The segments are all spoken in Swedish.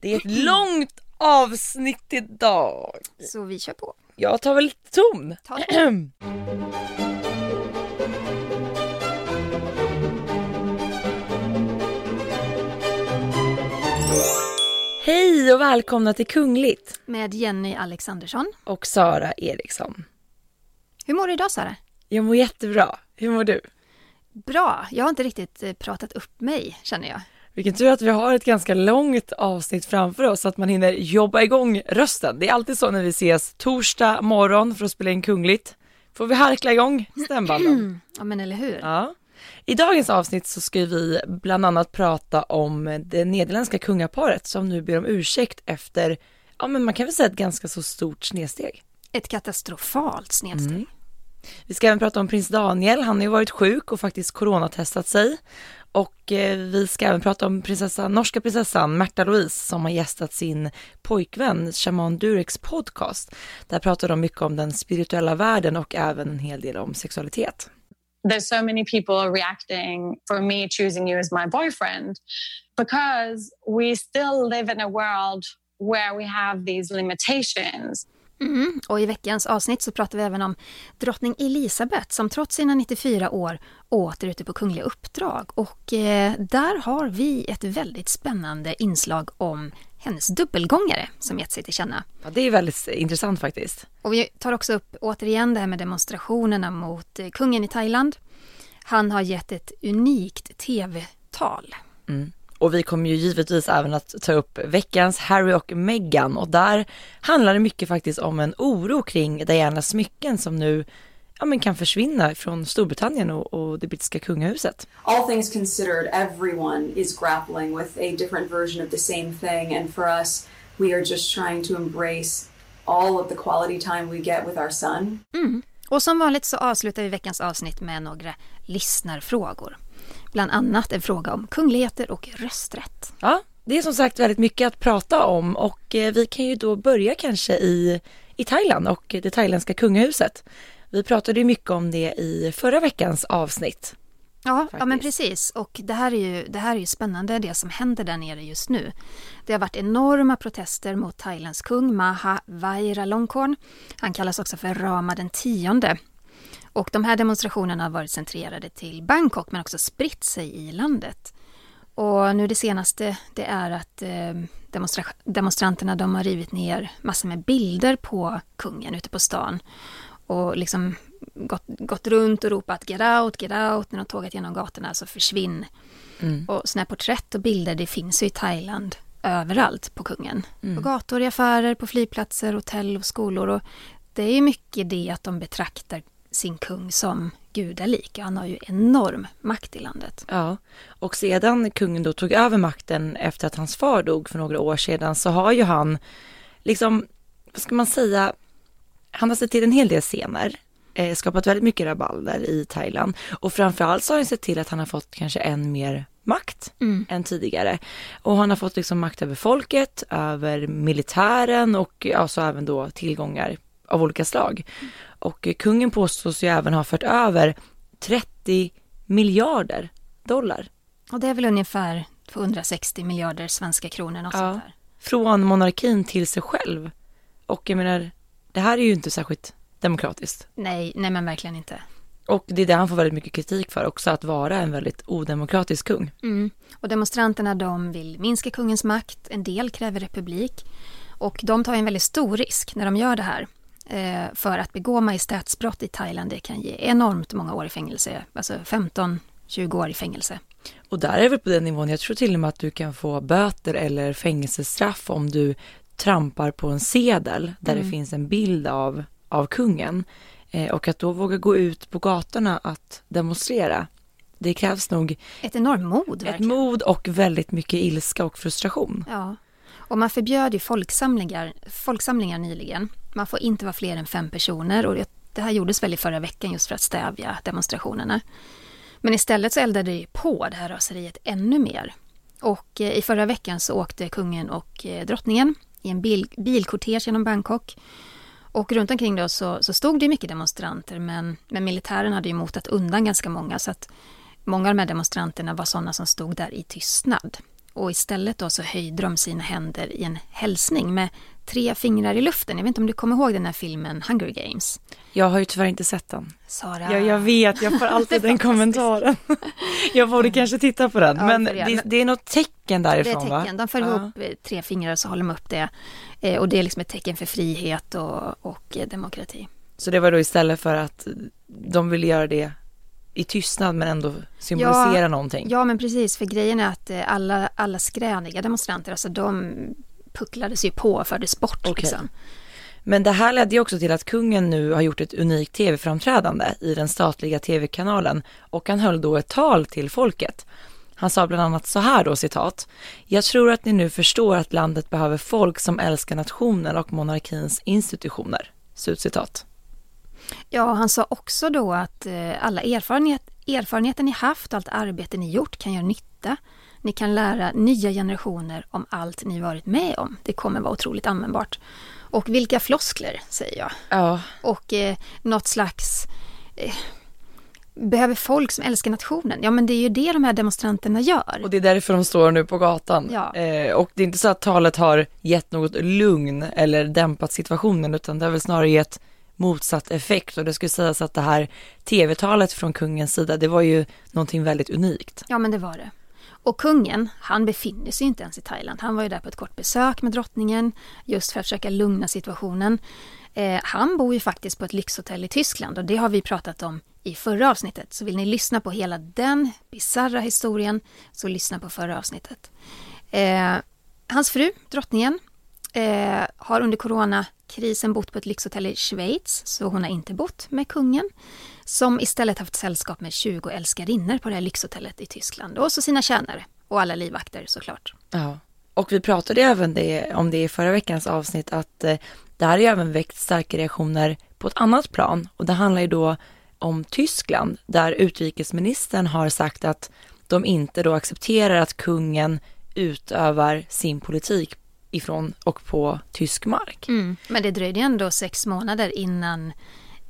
Det är ett långt avsnitt idag. Så vi kör på. Jag tar väl lite ton. Ta det. Hej och välkomna till Kungligt Med Jenny Alexandersson. och Sara Eriksson. Hur mår du idag Sara? Jag mår jättebra. Hur mår du? Bra. Jag har inte riktigt eh, pratat upp mig känner jag. Vilken tur att vi har ett ganska långt avsnitt framför oss så att man hinner jobba igång rösten. Det är alltid så när vi ses torsdag morgon för att spela in Kungligt. Får vi harkla igång stämbanden. Ja men eller hur? Ja. I dagens avsnitt så ska vi bland annat prata om det nederländska kungaparet som nu ber om ursäkt efter, ja men man kan väl säga ett ganska så stort snedsteg. Ett katastrofalt snedsteg. Mm. Vi ska även prata om prins Daniel, han har ju varit sjuk och faktiskt coronatestat sig. Och eh, vi ska även prata om prinsessan, norska prinsessan Märta Louise som har gästat sin pojkvän Shaman Dureks podcast. Där pratar de mycket om den spirituella världen och även en hel del om sexualitet. there's so many people reacting for me choosing you as my boyfriend because we still live in a world where we have these limitations. Mm. Och i veckans avsnitt så pratar vi även om drottning Elisabeth som trots sina 94 år åter ute på kungliga uppdrag. Och eh, där har vi ett väldigt spännande inslag om hennes dubbelgångare som gett sig till känna. Ja, det är väldigt intressant faktiskt. Och vi tar också upp återigen det här med demonstrationerna mot eh, kungen i Thailand. Han har gett ett unikt tv-tal. Och vi kommer ju givetvis även att ta upp veckans Harry och Meghan och där handlar det mycket faktiskt om en oro kring Dianas smycken som nu ja, men kan försvinna från Storbritannien och, och det brittiska kungahuset. all things considered, everyone is grappling with a different version of the same thing. And for us, we are just trying to embrace all of the quality time we get with our son. Och som vanligt så avslutar vi veckans avsnitt med några lyssnarfrågor. Bland annat en fråga om kungligheter och rösträtt. Ja, det är som sagt väldigt mycket att prata om och eh, vi kan ju då börja kanske i, i Thailand och det thailändska kungahuset. Vi pratade ju mycket om det i förra veckans avsnitt. Ja, ja men precis. Och det här, är ju, det här är ju spännande det som händer där nere just nu. Det har varit enorma protester mot Thailands kung Maha Vajiralongkorn. Han kallas också för Rama den tionde. Och de här demonstrationerna har varit centrerade till Bangkok men också spritt sig i landet. Och nu det senaste det är att eh, demonstra- demonstranterna de har rivit ner massor med bilder på kungen ute på stan. Och liksom gått, gått runt och ropat get out, get out när de tågat genom gatorna, så försvinn. Och såna här porträtt och bilder det finns ju i Thailand överallt på kungen. På gator, i affärer, på flygplatser, hotell och skolor. Och det är ju mycket det att de betraktar sin kung som gudalik. Han har ju enorm makt i landet. Ja, och sedan kungen då tog över makten efter att hans far dog för några år sedan så har ju han liksom, vad ska man säga, han har sett till en hel del scener, eh, skapat väldigt mycket rabalder i Thailand och framförallt så har han sett till att han har fått kanske än mer makt än tidigare. Och han har fått liksom makt över folket, över militären och alltså även då tillgångar av olika slag. Och kungen påstås ju även ha fört över 30 miljarder dollar Och det är väl ungefär 260 miljarder svenska kronor. Och Ja. sånt där. från monarkin till sig själv. Och jag menar, det här är ju inte särskilt demokratiskt. Nej, nej men verkligen inte. Och det är det han får väldigt mycket kritik för också, att vara en väldigt odemokratisk kung. Mm. Och demonstranterna de vill minska kungens makt, en del kräver republik. Och de tar en väldigt stor risk när de gör det här. Eh, för att begå majestätsbrott i Thailand det kan ge enormt många år i fängelse, alltså 15-20 år i fängelse. Och där är väl på den nivån, jag tror till och med att du kan få böter eller fängelsestraff om du trampar på en sedel där det finns en bild av, av kungen. Eh, och att då våga gå ut på gatorna att demonstrera. Det krävs nog Ett enormt mod ett verkligen. mod och väldigt mycket ilska och frustration. Ja. Och man förbjöd ju folksamlingar, folksamlingar nyligen. Man får inte vara fler än fem personer och det, det här gjordes väl i förra veckan just för att stävja demonstrationerna. Men istället så eldade det på det här raseriet ännu mer. Och eh, i förra veckan så åkte kungen och eh, drottningen i en bil, bilkortege genom Bangkok. Och runt omkring då så, så stod det mycket demonstranter men, men militären hade ju motat undan ganska många så att många av de här demonstranterna var sådana som stod där i tystnad. Och istället då så höjde de sina händer i en hälsning med tre fingrar i luften. Jag vet inte om du kommer ihåg den här filmen Hunger Games? Jag har ju tyvärr inte sett den. Sara. Ja, jag vet, jag får alltid den kommentaren. jag borde kanske titta på den, Ja, men det jag. det, är något tecken Det är därifrån ett va? tecken. De för Ja. ihop eh, tre fingrar och så håller de upp det. Eh, Och det är liksom ett tecken för frihet och, och eh, demokrati. Så det var då istället för att de ville göra det i tystnad men ändå symbolisera Ja, någonting. Ja, men precis. För grejen är att eh, alla, alla skräniga demonstranter, alltså de pucklades ju på och fördes bort. Okej. Liksom. Men det här ledde ju också till att kungen nu har gjort ett unikt tv-framträdande i den statliga tv-kanalen och han höll då ett tal till folket. Han sa bland annat så här då citat. Jag tror att ni nu förstår att landet behöver folk som älskar nationen och monarkins institutioner. Slutcitat. Ja, han sa också då att eh, alla erfarenhet, erfarenheter ni haft, allt arbete ni gjort kan göra nytta. Ni kan lära nya generationer om allt ni varit med om. Det kommer vara otroligt användbart. Och vilka floskler, säger jag. Ja, Och eh, något slags... Eh, behöver folk som älskar nationen? Ja, men det är ju det de här demonstranterna gör. och det är därför de står nu på gatan. Ja. Eh, och det är inte så att talet har gett något lugn eller dämpat situationen utan det har väl snarare gett motsatt effekt och det skulle sägas att det här tv-talet från kungens sida det var ju någonting väldigt unikt. Ja, men det var det. Och kungen, han befinner sig inte ens i Thailand. Han var ju där på ett kort besök med drottningen just för att försöka lugna situationen. Eh, han bor ju faktiskt på ett lyxhotell i Tyskland och det har vi pratat om i förra avsnittet. Så vill ni lyssna på hela den bizarra historien så lyssna på förra avsnittet. Eh, hans fru, drottningen, eh, har under coronakrisen bott på ett lyxhotell i Schweiz, så hon har inte bott med kungen. Som istället haft sällskap med 20 älskarinnor på det här lyxhotellet i Tyskland. Och så sina tjänare och alla livvakter såklart. Ja. Och vi pratade även det, om det i förra veckans avsnitt att eh, det här har ju även väckt starka reaktioner på ett annat plan och det handlar ju då om Tyskland där utrikesministern har sagt att de inte då accepterar att kungen utövar sin politik ifrån och på tysk mark. Men det dröjde ändå sex månader innan,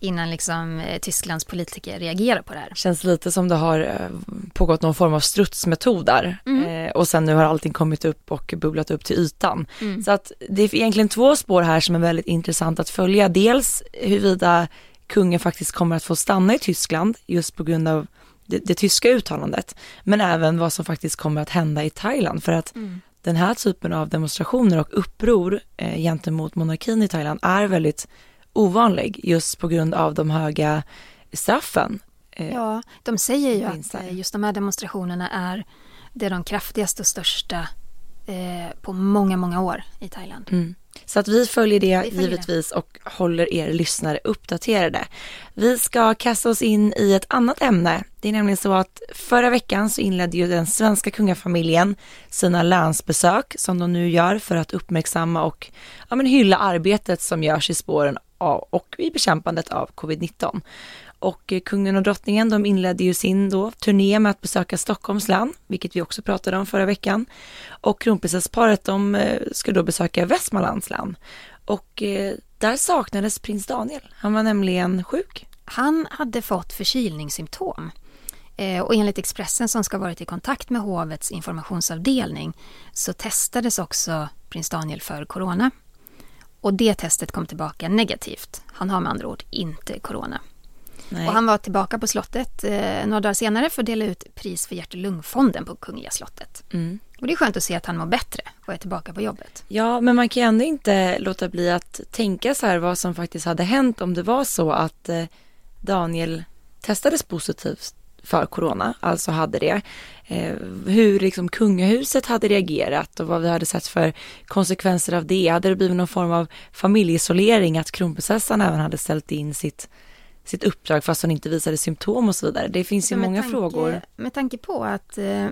innan liksom, eh, Tysklands politiker reagerade på det här. Känns lite som det har eh, pågått någon form av strutsmetod där eh, och sen nu har allting kommit upp och bubblat upp till ytan. Så att det är egentligen två spår här som är väldigt intressant att följa. Dels huruvida kungen faktiskt kommer att få stanna i Tyskland just på grund av det, det tyska uttalandet, men även vad som faktiskt kommer att hända i Thailand för att den här typen av demonstrationer och uppror eh, gentemot monarkin i Thailand är väldigt ovanlig just på grund av de höga straffen. Eh, Ja, de säger ju att eh, just de här demonstrationerna är det är de kraftigaste och största eh, på många, många år i Thailand. Mm. Så att vi följer det Vi följer givetvis och håller er lyssnare uppdaterade. Vi ska kasta oss in i ett annat ämne. Det är nämligen så att förra veckan så inledde ju den svenska kungafamiljen sina länsbesök som de nu gör för att uppmärksamma och ja, men hylla arbetet som görs i spåren av, och i bekämpandet av covid-19. Och eh, kungen och drottningen de inledde ju sin då turné med att besöka Stockholms land, vilket vi också pratade om förra veckan. Och kronprinsessparet de eh, ska då besöka Västmanlands land. Och eh, där saknades prins Daniel. Han var nämligen sjuk. Han hade fått förkylningssymptom. Och enligt Expressen som ska ha varit i kontakt med hovets informationsavdelning så testades också prins Daniel för corona. Och det testet kom tillbaka negativt. Han har med andra ord inte corona. Nej. Och han var tillbaka på slottet eh, några dagar senare för att dela ut pris för hjärt och lungfonden på Kungliga slottet. Mm. Och det är skönt att se att han mår bättre och är tillbaka på jobbet. Ja, men man kan ju ändå inte låta bli att tänka så här vad som faktiskt hade hänt om det var så att eh, Daniel testades positivt för corona, alltså hade det. Eh, hur liksom kungahuset hade reagerat och vad vi hade sett för konsekvenser av det. Hade det blivit någon form av familjeisolering att kronprinsessan även hade ställt in sitt, sitt uppdrag fast hon inte visade symptom och så vidare. Det finns ju många tanke- frågor. Med tanke på att eh,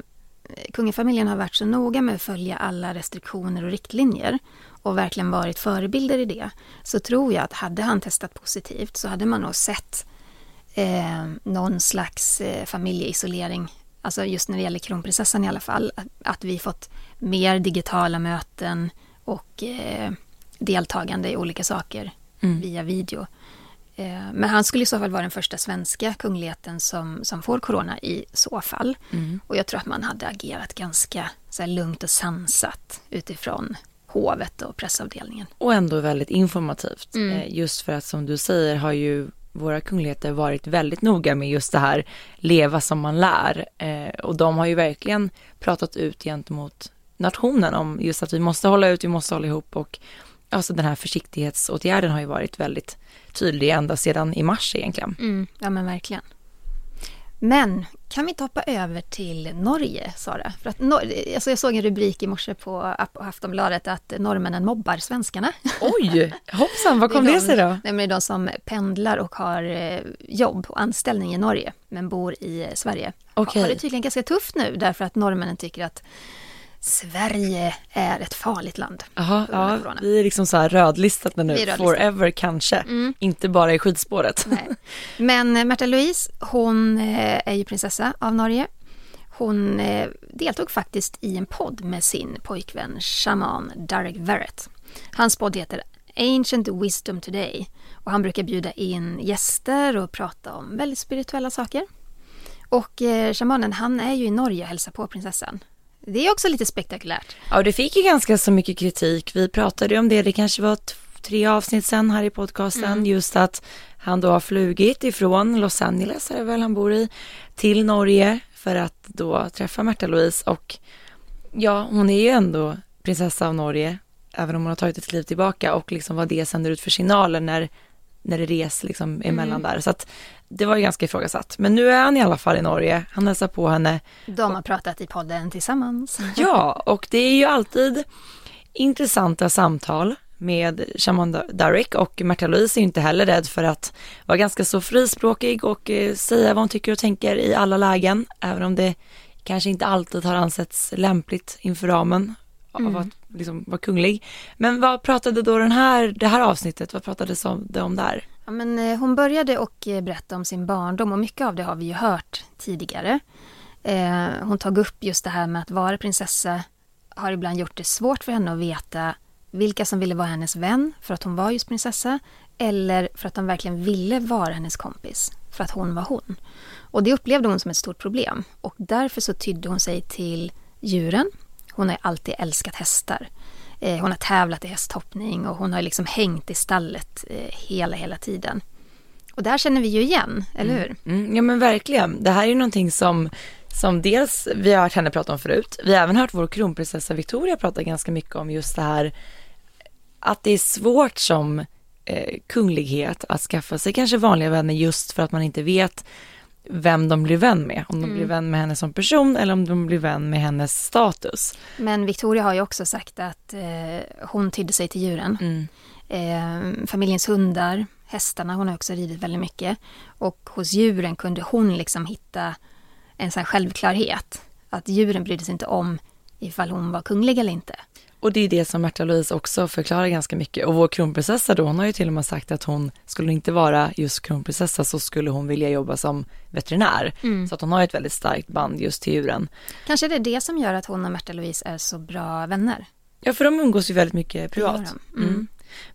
kungafamiljen har varit så noga med att följa alla restriktioner och riktlinjer och verkligen varit förebilder i det, så tror jag att hade han testat positivt så hade man nog sett eh, någon slags eh, familjeisolering, alltså just när det gäller kronprinsessan i alla fall, att, att vi fått mer digitala möten och eh, deltagande i olika saker Mm. via video. Eh, men han skulle i så fall vara den första svenska kungligheten som, som får corona i så fall. Mm. Och jag tror att man hade agerat ganska så lugnt och sansat utifrån hovet och pressavdelningen. Och ändå väldigt informativt. Mm. Eh, Just för att som du säger har ju våra kungligheter varit väldigt noga med just det här leva som man lär. Eh, och de har ju verkligen pratat ut gentemot nationen om just att vi måste hålla ut, vi måste hålla ihop och alltså den här försiktighetsåtgärden har ju varit väldigt tydlig ända sedan i mars egentligen. Mm, ja men verkligen. Men kan vi inte hoppa över till Norge, Sara? För att, Nor- alltså jag såg en rubrik i morse på Aftonbladet att norrmännen mobbar svenskarna. Oj, hoppsan, vad kom det de- sig då? Nej, men det är de som pendlar och har eh, jobb och anställning i Norge, men bor i eh, Sverige. Okej. Har det tydligen ganska tufft nu, därför att norrmännen tycker att Sverige är ett farligt land. Av ja, corona. vi är liksom så här rödlistade nu, rödlistade. forever kanske, Mm. inte bara i skidspåret. Nej. Men eh, Märta Louise, hon eh, är ju prinsessa av Norge. Hon eh, deltog faktiskt i en podd med sin pojkvän shaman Derek Verrett. Hans podd heter Ancient Wisdom Today och han brukar bjuda in gäster och prata om väldigt spirituella saker. Och eh, shamanen han är ju i Norge och hälsar på prinsessan. Det är också lite spektakulärt. Ja, det fick ju ganska så mycket kritik. Vi pratade om det, det kanske var tre avsnitt sen här i podcasten, just att han då har flugit ifrån Los Angeles, är det väl han bor i, till Norge för att då träffa Märta Louise och ja, hon är ju ändå prinsessa av Norge, även om hon har tagit ett kliv tillbaka och liksom vad det sänder ut för signaler när, när det res liksom emellan där. Så att det var ju ganska ifrågasatt. Men nu är han i alla fall i Norge, han hälsar på henne De har pratat i podden tillsammans. Ja, och det är ju alltid intressanta samtal med Shaman Darek och Märta Louise är ju inte heller rädd för att vara ganska så frispråkig och eh, säga vad hon tycker och tänker i alla lägen, även om det kanske inte alltid har ansetts lämpligt inför ramen av att liksom vara kunglig. Men vad pratade då den här, det här avsnittet, vad pratades om, det om där? Ja, men, eh, hon började och eh, berätta om sin barndom och mycket av det har vi ju hört tidigare. Eh, hon tog upp just det här med att vara prinsessa har ibland gjort det svårt för henne att veta vilka som ville vara hennes vän för att hon var just prinsessa eller för att de verkligen ville vara hennes kompis för att hon var hon. Och det upplevde hon som ett stort problem och därför så tydde hon sig till djuren. Hon har alltid älskat hästar. Eh, hon har tävlat i hästhoppning och hon har liksom hängt i stallet eh, hela, hela tiden. Och det här känner vi ju igen, eller hur? Mm, ja men verkligen. Det här är ju någonting som, som dels vi har hört henne prata om förut. Vi har även hört vår kronprinsessa Victoria prata ganska mycket om just det här att det är svårt som eh, kunglighet att skaffa sig kanske vanliga vänner just för att man inte vet vem de blir vän med. Om de blir vän med henne som person eller om de blir vän med hennes status. Men Victoria har ju också sagt att eh, hon tydde sig till djuren. Mm. Eh, familjens hundar, hästarna, hon har också ridit väldigt mycket. Och hos djuren kunde hon liksom hitta en sån självklarhet. Att djuren brydde sig inte om ifall hon var kunglig eller inte. Och det är det som Märta Louise också förklarar ganska mycket. Och vår kronprinsessa då, hon har ju till och med sagt att hon skulle inte vara just kronprinsessa så skulle hon vilja jobba som veterinär. Så att hon har ett väldigt starkt band just till djuren. Kanske det är det som gör att hon och Märta Louise är så bra vänner. Ja, för de umgås ju väldigt mycket privat. Mm. Mm.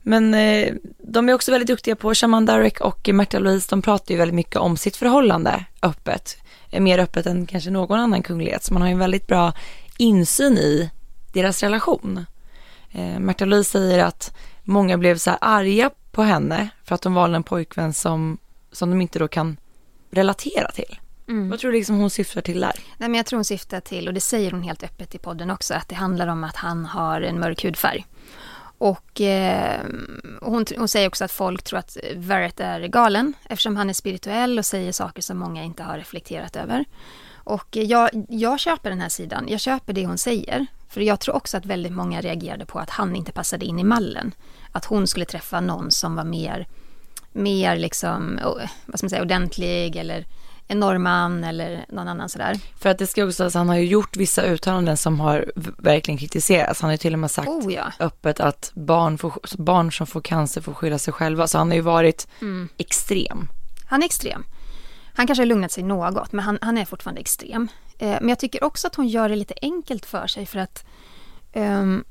Men eh, de är också väldigt duktiga på, Shaman Darek och Märta Louise, de pratar ju väldigt mycket om sitt förhållande öppet. Eh, Mer öppet än kanske någon annan kunglighet. Så man har ju en väldigt bra insyn i deras relation. Eh, Märta Louise säger att många blev så här arga på henne för att hon valde en pojkvän som, som de inte då kan relatera till. Mm. Vad tror du liksom hon syftar till där? Nej, men jag tror hon syftar till, och det säger hon helt öppet i podden också, att det handlar om att han har en mörk hudfärg. Och eh, hon, hon säger också att folk tror att Verrett är galen eftersom han är spirituell och säger saker som många inte har reflekterat över. Och jag, jag köper den här sidan, jag köper det hon säger. För jag tror också att väldigt många reagerade på att han inte passade in i mallen. Att hon skulle träffa någon som var mer, mer liksom, vad ska man säga, ordentlig eller en norrman eller någon annan sådär. För att det ska också sägas, han har ju gjort vissa uttalanden som har verkligen kritiserats. Han har ju till och med sagt Oh ja. öppet att barn, får, barn som får cancer får skylla sig själva. Så han har ju varit extrem. Han är extrem. Han kanske har lugnat sig något, men han, han är fortfarande extrem. Eh, men jag tycker också att hon gör det lite enkelt för sig för att... Ehm,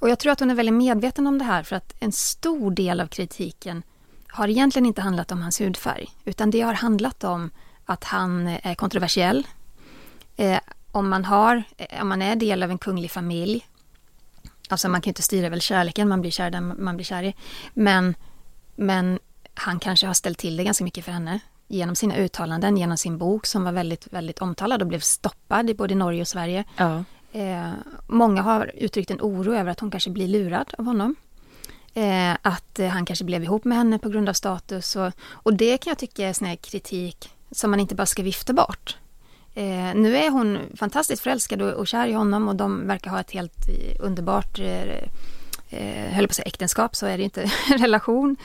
och jag tror att hon är väldigt medveten om det här för att en stor del av kritiken har egentligen inte handlat om hans hudfärg, utan det har handlat om att han eh, är kontroversiell. Eh, om, man har, eh, om man är del av en kunglig familj, alltså man kan ju inte styra väl kärleken, man blir kär där man blir kär i, men, men han kanske har ställt till det ganska mycket för henne genom sina uttalanden, genom sin bok som var väldigt, väldigt omtalad och blev stoppad i både Norge och Sverige. Ja. Eh, många har uttryckt en oro över att hon kanske blir lurad av honom. Eh, att eh, han kanske blev ihop med henne på grund av status. Och, och det kan jag tycka är sån kritik som man inte bara ska vifta bort. Eh, nu är hon fantastiskt förälskad och, och kär i honom och de verkar ha ett helt eh, underbart, eh, eh, höll på att säga äktenskap, så är det inte, relation.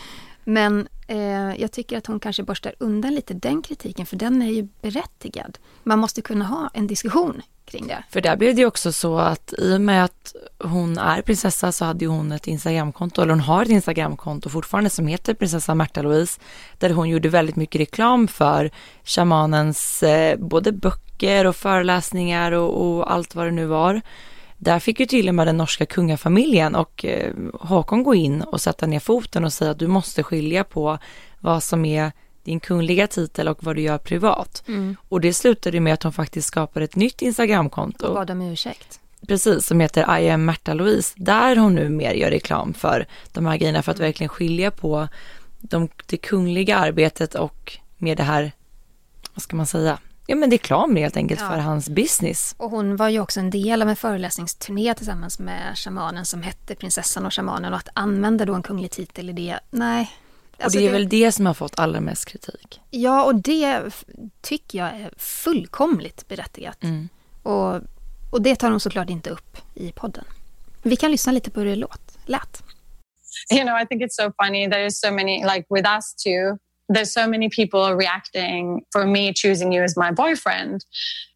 Men eh, jag tycker att hon kanske borstar undan lite den kritiken, för den är ju berättigad. Man måste kunna ha en diskussion kring det. För där blev det ju också så att i och med att hon är prinsessa så hade hon ett Instagramkonto, eller hon har ett Instagramkonto fortfarande som heter prinsessa Märta Louise, där hon gjorde väldigt mycket reklam för shamanens eh, både böcker och föreläsningar och, och, allt vad det nu var. Där fick ju till och med den norska kungafamiljen och eh, Håkon gå in och sätta ner foten och säga att du måste skilja på vad som är din kungliga titel och vad du gör privat. Mm. Och det slutade med att hon faktiskt skapade ett nytt Instagramkonto. Och bad om ursäkt. Precis, som heter I am Märta Louise, där hon nu mer gör reklam för de här grejerna för att verkligen skilja på de, det kungliga arbetet och med det här, vad ska man säga, ja men reklam helt enkelt ja. för hans business. Och hon var ju också en del av en föreläsningsturné tillsammans med shamanen som hette Prinsessan och shamanen och att använda då en kunglig titel i det, nej, Alltså och det är det... väl det som har fått allra mest kritik. Ja, och det tycker jag är fullkomligt berättigat. Mm. Och, och det tar hon såklart inte upp i podden. Vi kan lyssna lite på hur det låt, lät. You know, I think it's so funny. There is so many, like with us too, there's so many people reacting for me choosing you as my boyfriend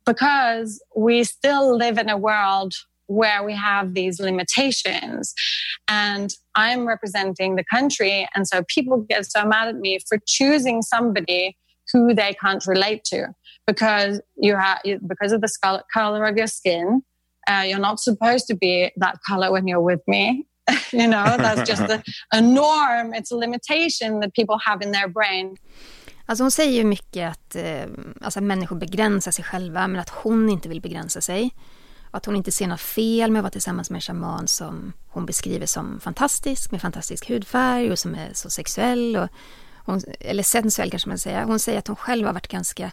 because we still live in a world where we have these limitations. And I'm representing the country. And so people get so mad at me for choosing somebody who they can't relate to because you have because of the color of your skin. Uh, you're not supposed to be that color when you're with me. you know, that's just a, a norm. It's a limitation that people have in their brain. Alltså hon säger ju mycket att eh, alltså människor begränsar sig själva men att hon inte vill begränsa sig. Att hon inte ser något fel med att vara tillsammans med en shaman som hon beskriver som fantastisk, med fantastisk hudfärg och som är så sexuell. Och hon, eller sensuell kanske man säger. Hon säger att hon själv har varit ganska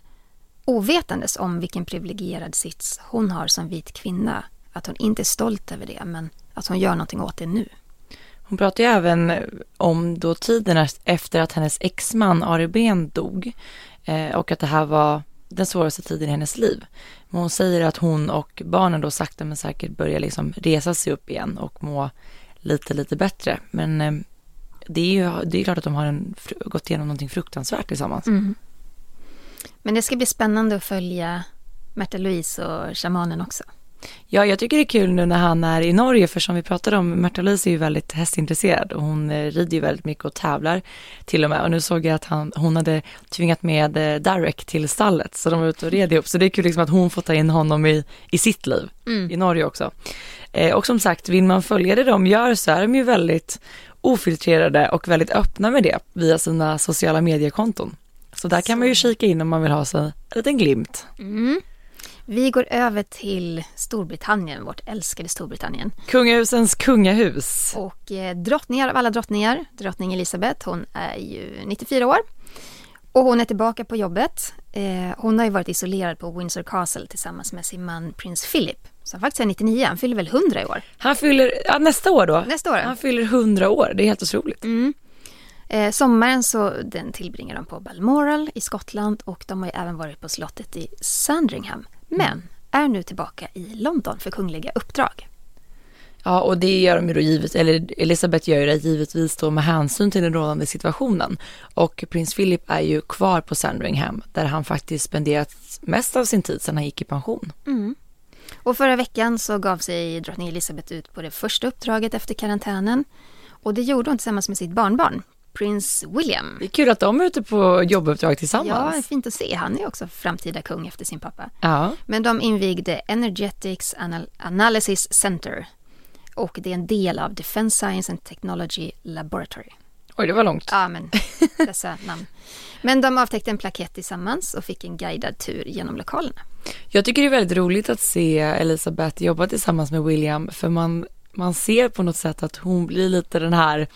ovetandes om vilken privilegierad sits hon har som vit kvinna. Att hon inte är stolt över det, men att hon gör någonting åt det nu. Hon pratar ju även om då tiden efter att hennes exman Ari Ben dog eh, och att det här var den svåraste tiden i hennes liv. Men hon säger att hon och barnen då sakta men säkert börjar liksom resa sig upp igen och må lite, lite bättre. Men eh, det är ju det är klart att de har en, gått igenom någonting fruktansvärt tillsammans. Mm. Men det ska bli spännande att följa Märta Louise och shamanen också. Ja, jag tycker det är kul nu när han är i Norge, för som vi pratade om, Märta Louise är ju väldigt hästintresserad och hon eh, rider ju väldigt mycket och tävlar till och med. Och nu såg jag att han, hon hade tvingat med eh, Derek till stallet, så de var ute och red ihop. Så det är kul liksom att hon får ta in honom i, i sitt liv, mm. i Norge också. Eh, och som sagt, vill man följa det de gör så är de ju väldigt ofiltrerade och väldigt öppna med det via sina sociala mediekonton. Så där kan man ju kika in om man vill ha sig en liten glimt. Mm. Vi går över till Storbritannien, vårt älskade Storbritannien. Kungahusens kungahus. Och eh, drottningar av alla drottningar, drottning Elizabeth, hon är ju 94 år. Och hon är tillbaka på jobbet. Eh, hon har ju varit isolerad på Windsor Castle tillsammans med sin man prins Philip. Som faktiskt är 99, han fyller väl 100 i år? Han fyller, ja, nästa år då. Nästa år. Han fyller 100 år, det är helt otroligt. Mm. Eh, sommaren så den tillbringar de på Balmoral i Skottland och de har ju även varit på slottet i Sandringham men är nu tillbaka i London för kungliga uppdrag. Ja, och det gör de ju då givet, eller Elisabeth gör det givetvis då med hänsyn till den rådande situationen. Och prins Philip är ju kvar på Sandringham där han faktiskt spenderat mest av sin tid sedan han gick i pension. Mm. Och förra veckan så gav sig drottning Elisabeth ut på det första uppdraget efter karantänen. Och det gjorde hon tillsammans med sitt barnbarn, prins William. Det är kul att de är ute på jobbuppdrag tillsammans. Ja, fint att se. Han är också framtida kung efter sin pappa. Ja. Men de invigde Energetics Anal Analysis Center och det är en del av Defense Science and Technology Laboratory. Oj, det var långt. Ja, men dessa namn. Men de avtäckte en plakett tillsammans och fick en guidad tur genom lokalerna. Jag tycker det är väldigt roligt att se Elisabeth jobba tillsammans med William för man, man ser på något sätt att hon blir lite den här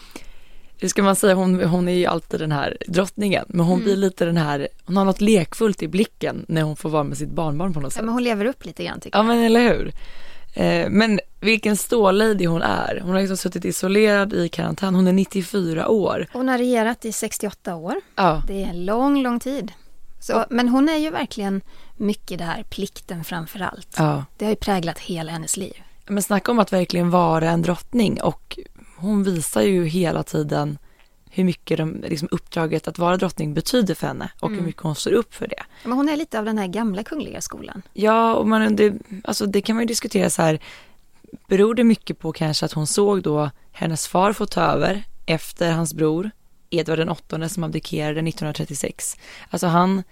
hur ska man säga, hon, hon är ju alltid den här drottningen, men hon mm. blir lite den här, hon har något lekfullt i blicken när hon får vara med sitt barnbarn på något sätt. Ja, men hon lever upp lite grann tycker jag. Ja, men eller hur. Eh, men vilken stålady hon är. Hon har liksom suttit isolerad i karantän. Hon är 94 år. Hon har regerat i 68 år. Ja. Det är en lång, lång tid. Så, men hon är ju verkligen mycket det här plikten framför allt. Ja. Det har ju präglat hela hennes liv. Men snacka om att verkligen vara en drottning och hon visar ju hela tiden hur mycket de, liksom uppdraget att vara drottning betyder för henne och mm. hur mycket hon står upp för det. Men hon är lite av den här gamla kungliga skolan. Ja, och man, det, alltså det kan man ju diskutera så här, beror det mycket på kanske att hon såg då hennes far få ta över efter hans bror Edvard den åttonde som abdikerade 1936. Alltså han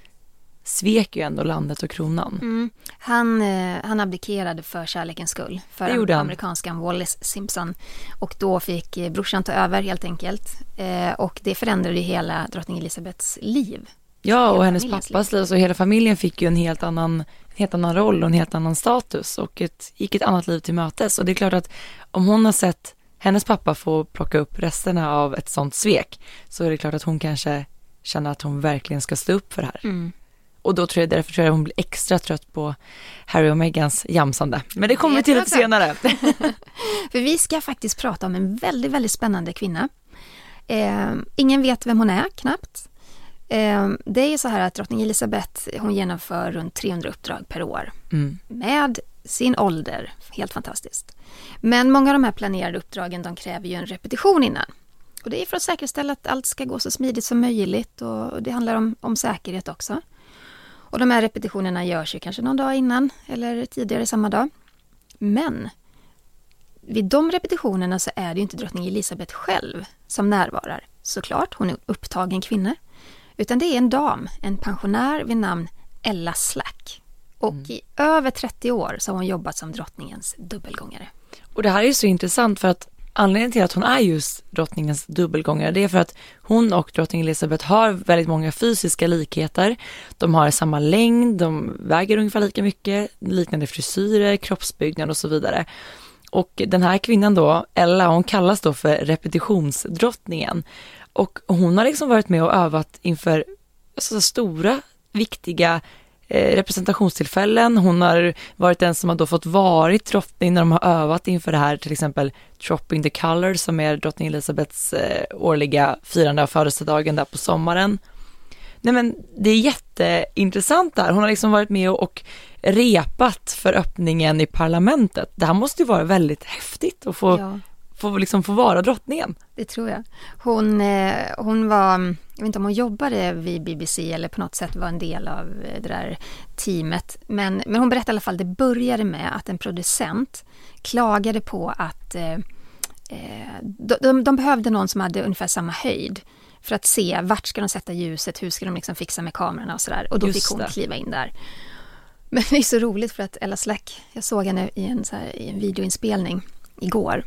svek ju ändå landet och kronan. Mm. Han, eh, han abdikerade för kärlekens skull, för amerikanskan Wallace Simpson. Och då fick eh, brorsan ta över helt enkelt. Eh, och det förändrade hela drottning Elizabeths liv. Ja, och hennes pappas liv. Så hela familjen fick ju en helt annan, helt annan roll och en helt annan status och ett, gick ett annat liv till mötes. Och det är klart att om hon har sett hennes pappa få plocka upp resterna av ett sånt svek så är det klart att hon kanske känner att hon verkligen ska stå upp för det här. Mm. Och då tror jag därför tror jag hon blir extra trött på Harry och Megans jamsande. Men det kommer vi till lite senare. För vi ska faktiskt prata om en väldigt, väldigt spännande kvinna. Eh, ingen vet vem hon är knappt. Eh, det är så här att drottning Elizabeth hon genomför runt 300 uppdrag per år. Mm. Med sin ålder, helt fantastiskt. Men många av de här planerade uppdragen de kräver ju en repetition innan. Och det är för att säkerställa att allt ska gå så smidigt som möjligt och det handlar om, om säkerhet också. Och de här repetitionerna görs ju kanske någon dag innan eller tidigare samma dag. Men vid de repetitionerna så är det ju inte drottning Elisabeth själv som närvarar. Såklart, hon är upptagen kvinna. Utan det är en dam, en pensionär vid namn Ella Slack. Och mm. i över 30 år så har hon jobbat som drottningens dubbelgångare. Och det här är så intressant för att anledningen till att hon är just drottningens dubbelgångare, det är för att hon och drottning Elizabeth har väldigt många fysiska likheter. De har samma längd, de väger ungefär lika mycket, liknande frisyrer, kroppsbyggnad och så vidare. Och den här kvinnan då, Ella, hon kallas då för repetitionsdrottningen. Och hon har liksom varit med och övat inför alltså, stora, viktiga Eh, representationstillfällen. Hon har varit den som har då fått varit drottning när de har övat inför det här, till exempel Dropping the Color som är drottning Elizabeths eh, årliga firande av födelsedagen där på sommaren. Nej men det är jätteintressant där. Hon har liksom varit med och, och repat för öppningen i parlamentet. Det här måste ju vara väldigt häftigt att få ja få, liksom få vara drottningen. Det tror jag. Hon, eh, hon var, jag vet inte om hon jobbade vid BBC eller på något sätt var en del av eh, det där teamet. Men, men hon berättade i alla fall, det började med att en producent klagade på att eh, eh de, de, de behövde någon som hade ungefär samma höjd för att se vart ska de sätta ljuset, hur ska de liksom fixa med kamerorna och sådär. Och då Just fick hon det. kliva in där. Men det är så roligt för att Ella Slack, jag såg henne i en, här, i en videoinspelning igår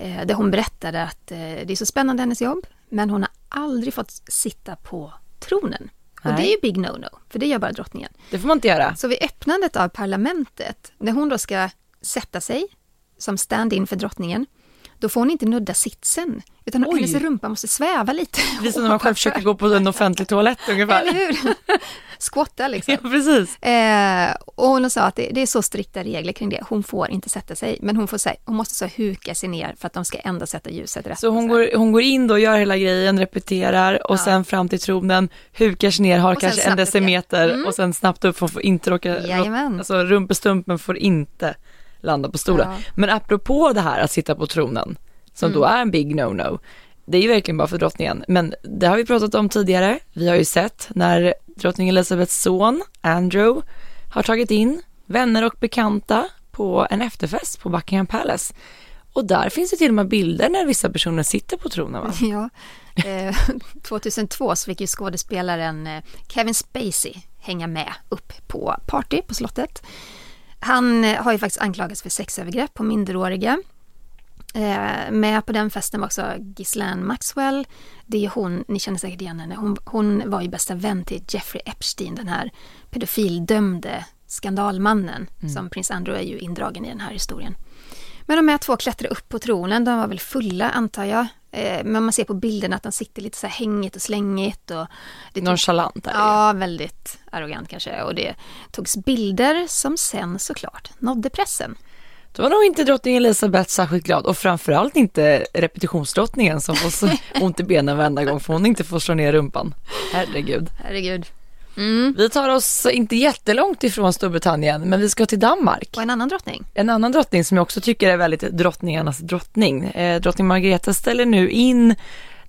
eh, där hon berättade att eh, det är så spännande hennes jobb, men hon har aldrig fått sitta på tronen. Och det är ju big no-no, för det gör bara drottningen. Det får man inte göra. Så vid öppnandet av parlamentet, när hon då ska sätta sig som stand-in för drottningen, då får hon inte nudda sitsen, utan Oj. hennes rumpa måste sväva lite. Det som när man själv försöker gå på en offentlig toalett ungefär. Eller hur? Skåtta liksom. Ja, precis. Eh, och hon sa att det, det, är så strikta regler kring det. Hon får inte sätta sig, men hon, får säga, hon måste så huka sig ner för att de ska ändå sätta ljuset rätt. Så hon, går, hon går in då, gör hela grejen, repeterar och ja. sen fram till tronen, hukar sig ner, har kanske en decimeter mm. och sen snabbt upp, hon får inte råka, Jajamän. alltså rumpestumpen får inte landa på stolen. Ja. Men apropå det här att sitta på tronen, som mm. då är en big no-no, det är ju verkligen bara för drottningen, men det har vi pratat om tidigare. Vi har ju sett när drottning Elizabeths son Andrew har tagit in vänner och bekanta på en efterfest på Buckingham Palace. Och där finns det till och med bilder när vissa personer sitter på tronen va? Ja, eh, 2002 så fick ju skådespelaren eh, Kevin Spacey hänga med upp på party på slottet. Han eh, har ju faktiskt anklagats för sexövergrepp på minderåriga Eh, med på den festen var också Ghislaine Maxwell. Det är hon, ni känner säkert igen henne, hon, hon var ju bästa vän till Jeffrey Epstein, den här pedofildömde skandalmannen. Mm. Som prins Andrew är ju indragen i den här historien. Men de här två klättrar upp på tronen, de var väl fulla antar jag. Eh, men man ser på bilderna att de sitter lite så här hängigt och slängigt. Och det Nonchalant är det Ja, väldigt arrogant kanske. Och det togs bilder som sen såklart nådde pressen. Då var nog inte drottning Elisabeth särskilt glad och framförallt inte repetitionsdrottningen som får så ont i benen varenda gång för hon inte får slå ner rumpan. Herregud. Herregud. Mm. Vi tar oss inte jättelångt ifrån Storbritannien, men vi ska till Danmark. Och en annan drottning. En annan drottning som jag också tycker är väldigt drottningarnas drottning. Eh, drottning Margareta ställer nu in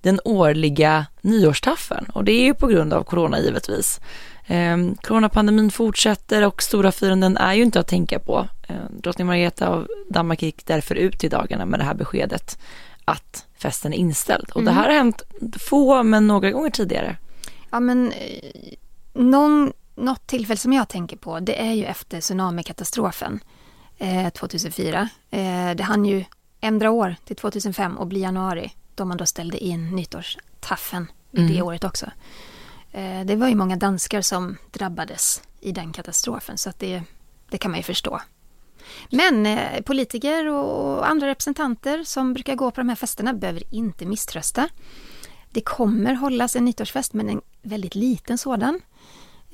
den årliga nyårstaffen och det är ju på grund av corona givetvis. Eh, coronapandemin fortsätter och stora firanden är ju inte att tänka på. Eh, drottning Margareta av Danmark gick därför ut i dagarna med det här beskedet att festen är inställd. Och mm. det här har hänt få men några gånger tidigare. Ja men eh, någon, något tillfälle som jag tänker på det är ju efter tsunamikatastrofen eh, 2004. Eh, det hann ju ändra år till 2005 och bli januari då man då ställde in nyttårstaffen mm. det året också. Eh, det var ju många danskar som drabbades i den katastrofen så att det, det kan man ju förstå. Men eh, politiker och andra representanter som brukar gå på de här festerna behöver inte misströsta. Det kommer hållas en nyttårsfest men en väldigt liten sådan.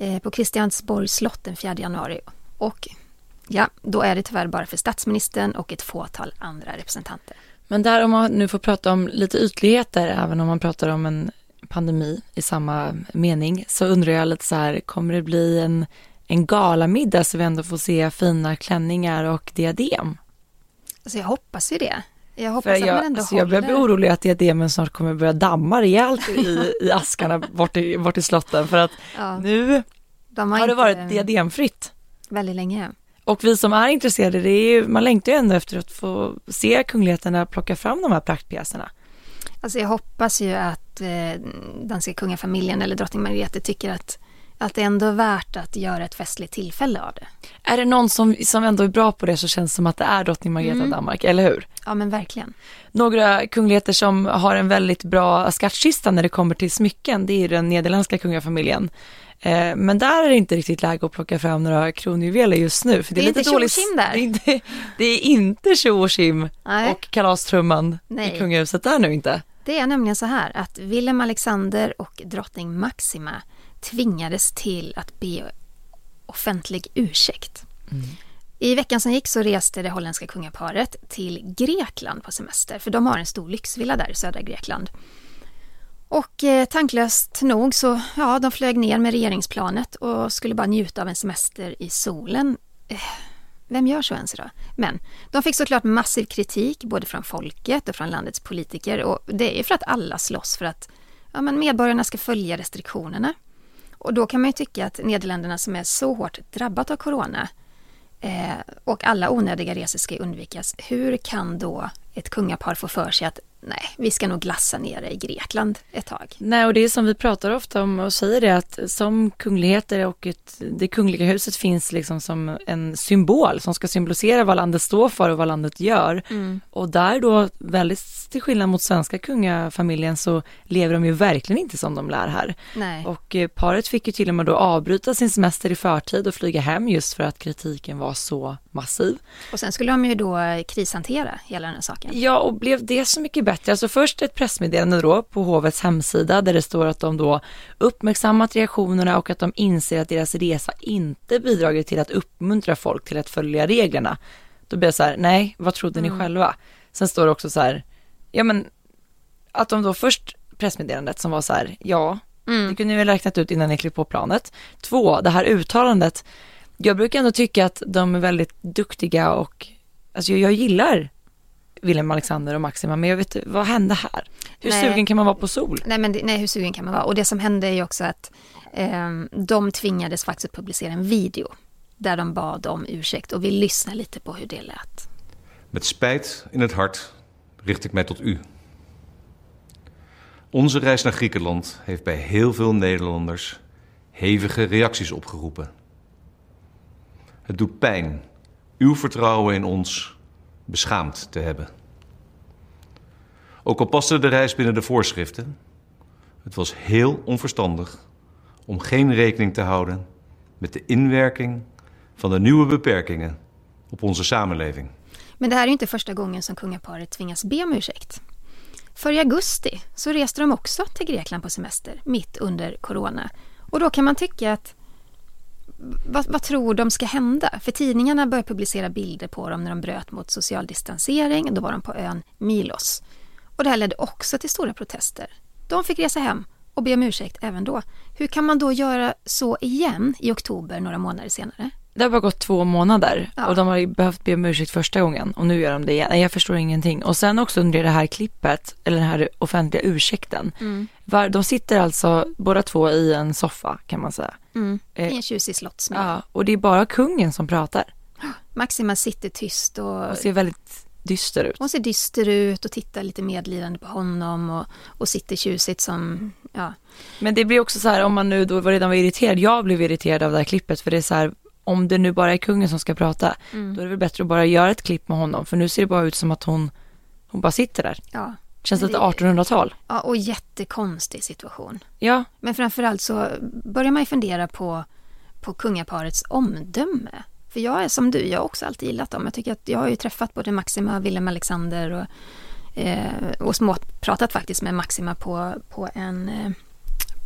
Eh, på Kristiansborgs slott den 4 januari. Och ja, då är det tyvärr bara för statsministern och ett fåtal andra representanter. Men där om man nu får prata om lite ytligheter, även om man pratar om en pandemi i samma mening, så undrar jag lite så här, kommer det bli en, en galamiddag så vi ändå får se fina klänningar och diadem? Alltså jag hoppas ju det. Jag hoppas jag, att man ändå alltså håller. Jag börjar bli orolig att diademen snart kommer börja damma rejält i, i askarna bort i, bort i slotten för att ja. nu De har, har det varit diademfritt. Väldigt länge. Och vi som är intresserade, det är ju, man längtar ju ändå efter att få se kungligheterna plocka fram de här praktpjäserna. Alltså jag hoppas ju att eh, danska kungafamiljen eller drottning Margrethe tycker att att det ändå är värt att göra ett festligt tillfälle av det. Är det någon som, som ändå är bra på det så känns det som att det är drottning Margareta mm. av Danmark, eller hur? Ja men verkligen. Några kungligheter som har en väldigt bra skattkista när det kommer till smycken, det är den nederländska kungafamiljen. Eh, men där är det inte riktigt läge att plocka fram några kronjuveler just nu. För det, är, det är lite dåligt. där. Det är inte, det är inte tjo och kim och kalastrumman i kungahuset där nu inte. Det är nämligen så här att Willem Alexander och drottning Maxima tvingades till att be offentlig ursäkt. Mm. I veckan som gick så reste det holländska kungaparet till Grekland på semester, för de har en stor lyxvilla där i södra Grekland. Och eh, tanklöst nog så, ja, de flög ner med regeringsplanet och skulle bara njuta av en semester i solen. Eh, vem gör så ens idag? Men de fick såklart massiv kritik både från folket och från landets politiker och det är för att alla slåss för att ja, men medborgarna ska följa restriktionerna. Och då kan man ju tycka att Nederländerna som är så hårt drabbat av corona Eh, och alla onödiga resor ska undvikas. Hur kan då ett kungapar få för sig att nej, vi ska nog glassa nere i Grekland ett tag. Nej, och det är som vi pratar ofta om och säger det att som kungligheter och ett, det kungliga huset finns liksom som en symbol som ska symbolisera vad landet står för och vad landet gör. Mm. Och där då, väldigt till skillnad mot svenska kungafamiljen så lever de ju verkligen inte som de lär här. Nej. Och eh, paret fick ju till och med då avbryta sin semester i förtid och flyga hem just för att kritiken var så massiv. Och sen skulle de ju då krishantera hela den här saken. Ja, och blev det så mycket bättre? Alltså först ett pressmeddelande då på hovets hemsida där det står att de då uppmärksammat reaktionerna och att de inser att deras resa inte bidragit till att uppmuntra folk till att följa reglerna. Då blir jag så här, nej, vad trodde mm. ni själva? Sen står det också så här, ja men att de då först pressmeddelandet som var så här, ja, mm. det kunde ni väl räknat ut innan ni klev på planet. Två, det här uttalandet, jag brukar ändå tycka att de är väldigt duktiga och, alltså jag, jag gillar Wilhelm Alexander och Maxima, men jag vet vad hände här? Hur nej. sugen kan man vara på sol? Nej, men nej, hur sugen kan man vara? Och det som hände är ju också att eh, de tvingades faktiskt publicera en video där de bad om ursäkt och vi lyssnar lite på hur det lät. Met spijt in het hart richt ik mij tot u. Onze reis naar Griekenland heeft bij heel veel Nederlanders hevige reacties opgeroepen. Het doet pijn uw vertrouwen in ons beschaamd te hebben. Ook al paste de reis binnen de voorschriften, het was heel onverstandig om geen rekening te houden met de inwerking van de nieuwe beperkingen op onze samenleving. Men det här är inte första gången som kungaparet tvingas be om ursäkt. För i augusti så reste de också till Grekland på semester, mitt under corona. Och då kan man tycka att vad, vad, tror de ska hända? För tidningarna började publicera bilder på dem när de bröt mot social distansering. Då var de på ön Milos. Och det här ledde också till stora protester. De fick resa hem och be om ursäkt även då. Hur kan man då göra så igen i oktober några månader senare? Det har bara gått två månader Ja. och de har ju behövt be om ursäkt första gången och nu gör de det igen. Jag förstår ingenting. Och sen också under det här klippet, eller den här offentliga ursäkten. Var, de sitter alltså båda två i en soffa kan man säga. Mm. Eh, I en tjusig slottsmiljö. Ja, och det är bara kungen som pratar Maxima sitter tyst och och ser väldigt dyster ut. hon ser dyster ut och tittar lite medlidande på honom och, och sitter tjusigt som, ja. Men det blir också så här om man nu då var redan var irriterad, jag blev irriterad av det här klippet för det är så här om det nu bara är kungen som ska prata, Mm. då är det väl bättre att bara göra ett klipp med honom för nu ser det bara ut som att hon, hon bara sitter där. ja. Känns lite det- 1800-tal. Ja, och jättekonstig situation. Ja, Men framförallt så börjar man ju fundera på, på kungaparets omdöme. För jag är som du, jag har också alltid gillat dem. Jag tycker att jag har ju träffat både Maxima, Willem Alexander och, eh, och småpratat faktiskt med Maxima på, på en, eh,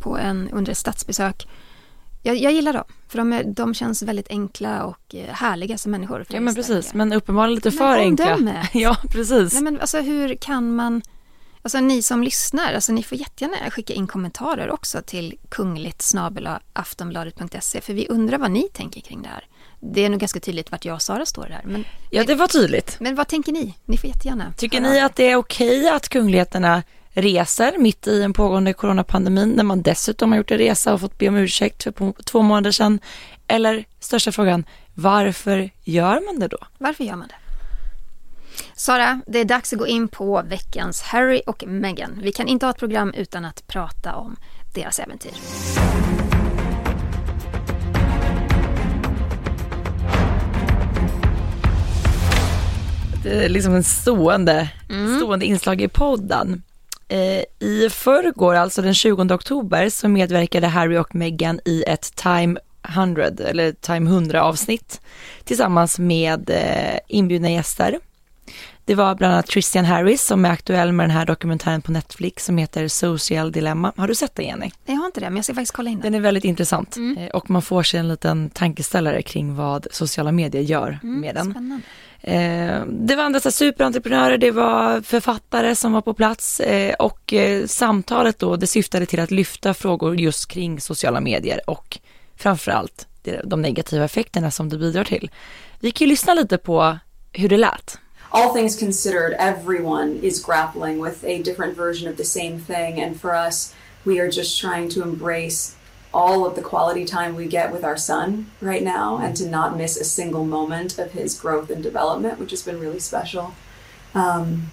på en, under ett statsbesök. Jag, jag gillar dem, för de, är, de känns väldigt enkla och eh, härliga som människor. ja men precis, men uppenbarligen lite Men för enkla. Ja, precis. Nej men alltså hur kan man Alltså ni som lyssnar, alltså ni får jättegärna skicka in kommentarer också till kungligt aftonbladet.se för vi undrar vad ni tänker kring det här. Det är nog ganska tydligt vart jag och Sara står här. Men, Ja, det var tydligt. men vad tänker ni? Ni får jättegärna. Tycker ni att det är okej att kungligheterna reser mitt i en pågående coronapandemin när man dessutom har gjort en resa och fått be om ursäkt för två månader sedan? Eller största frågan, varför gör man det då? Varför gör man det? Sara, det är dags att gå in på veckans Harry och Meghan. Vi kan inte ha ett program utan att prata om deras äventyr. Det är liksom en stående, stående inslag i podden. Eh, I förrgår, alltså den 20 oktober, så medverkade Harry och Meghan i ett Time 100, eller Time 100 avsnitt tillsammans med eh, inbjudna gäster. Det var bland annat Christian Harris som är aktuell med den här dokumentären på Netflix som heter Social Dilemma. Har du sett den Jenny? Nej, jag har inte det, men jag ska faktiskt kolla in den. Den är väldigt intressant eh, och man får sig en liten tankeställare kring vad sociala medier gör med den. Spännande. Eh, det var andra så superentreprenörer, det var författare som var på plats eh, och eh, samtalet då det syftade till att lyfta frågor just kring sociala medier och framförallt de negativa effekterna som det bidrar till. Vi kan ju lyssna lite på hur det lät. all things considered, everyone is grappling with a different version of the same thing. And for us, we are just trying to embrace all of the quality time we get with our son right now and to not miss a single moment of his growth and development, which has been really special. Um,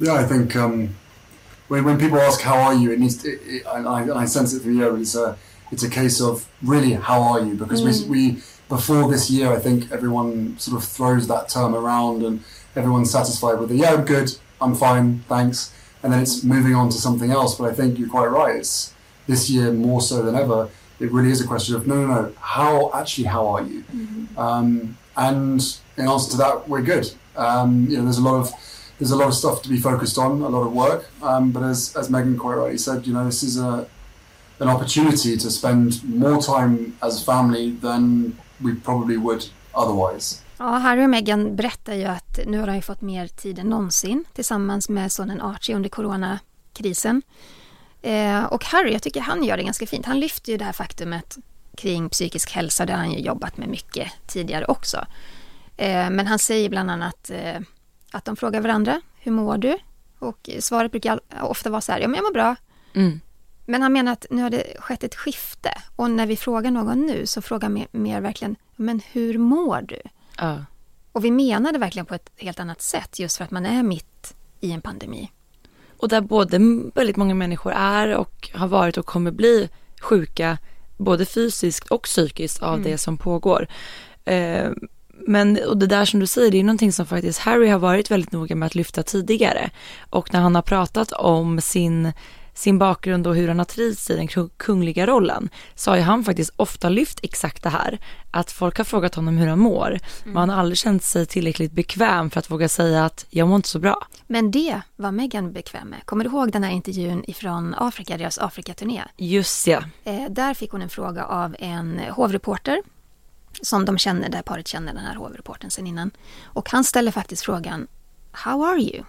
Yeah, I think um, when, when people ask how are you, it needs to, it, it, I, and I sense it through you. It's a it's a case of really how are you because we, we before this year, I think everyone sort of throws that term around and everyone's satisfied with it. Yeah, I'm good. I'm fine. Thanks. And then it's moving on to something else. But I think you're quite right. It's this year more so than ever. It really is a question of no, no, no. How actually? How are you? Um, and in answer to that, we're good. Um, you know, there's a lot of there's a lot of stuff to be focused on, a lot of work. Um, but as as Megan quite rightly said, you know, this is a an opportunity to spend more time as a family than we probably would otherwise. Ja, Harry och Meghan berättar ju att nu har de ju fått mer tid än någonsin tillsammans med sonen Archie under coronakrisen. Eh, och Harry, jag tycker han gör det ganska fint. Han lyfter ju det här faktumet kring psykisk hälsa, det har han ju jobbat med mycket tidigare också. Eh, men han säger bland annat eh, att de frågar varandra, hur mår du? Och svaret brukar ofta vara så här, ja men jag mår bra. Mm. Men han menar att nu har det skett ett skifte och när vi frågar någon nu så frågar mer, mer verkligen, men hur mår du? Ja. Och vi menar det verkligen på ett helt annat sätt just för att man är mitt i en pandemi. Och där både väldigt många människor är och har varit och kommer bli sjuka både fysiskt och psykiskt av det som pågår. Eh, men och det där som du säger, det är någonting som faktiskt Harry har varit väldigt noga med att lyfta tidigare. Och när han har pratat om sin, sin bakgrund och hur han har trivts i den kungliga rollen, så har ju han faktiskt ofta lyft exakt det här. Att folk har frågat honom hur han mår, mm. men han har aldrig känt sig tillräckligt bekväm för att våga säga att jag mår inte så bra. Men det var Meghan bekväm med. Kommer du ihåg den här intervjun ifrån Afrika, deras Afrikaturné? Just ja. Eh, där fick hon en fråga av en hovreporter som de känner, där paret känner den här hovreporten sen innan. Och han ställer faktiskt frågan How are you?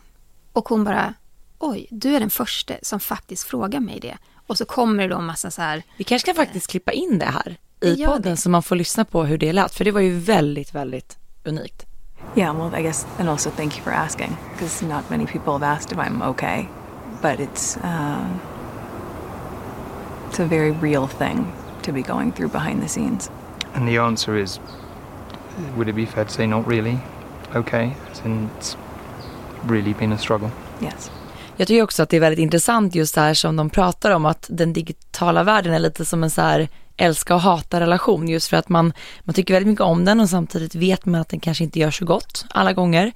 Och hon bara Oj, du är den första som faktiskt frågar mig det. Och så kommer det då en massa så här. Vi kanske kan faktiskt klippa in det här i podden så man får lyssna på hur det lät. För det var ju väldigt, väldigt unikt. Yeah, well, I guess, and also thank you for asking, because not many people have asked if I'm okay, but it's uh, it's a very real thing to be going through behind the scenes. And the answer is, would it be fair to say not really okay? As in it's really been a struggle. Yes. Jag tycker också att det är väldigt intressant just det här som de pratar om att den digitala världen är lite som en så här älska och hata relation just för att man, man tycker väldigt mycket om den och samtidigt vet man att den kanske inte gör så gott alla gånger.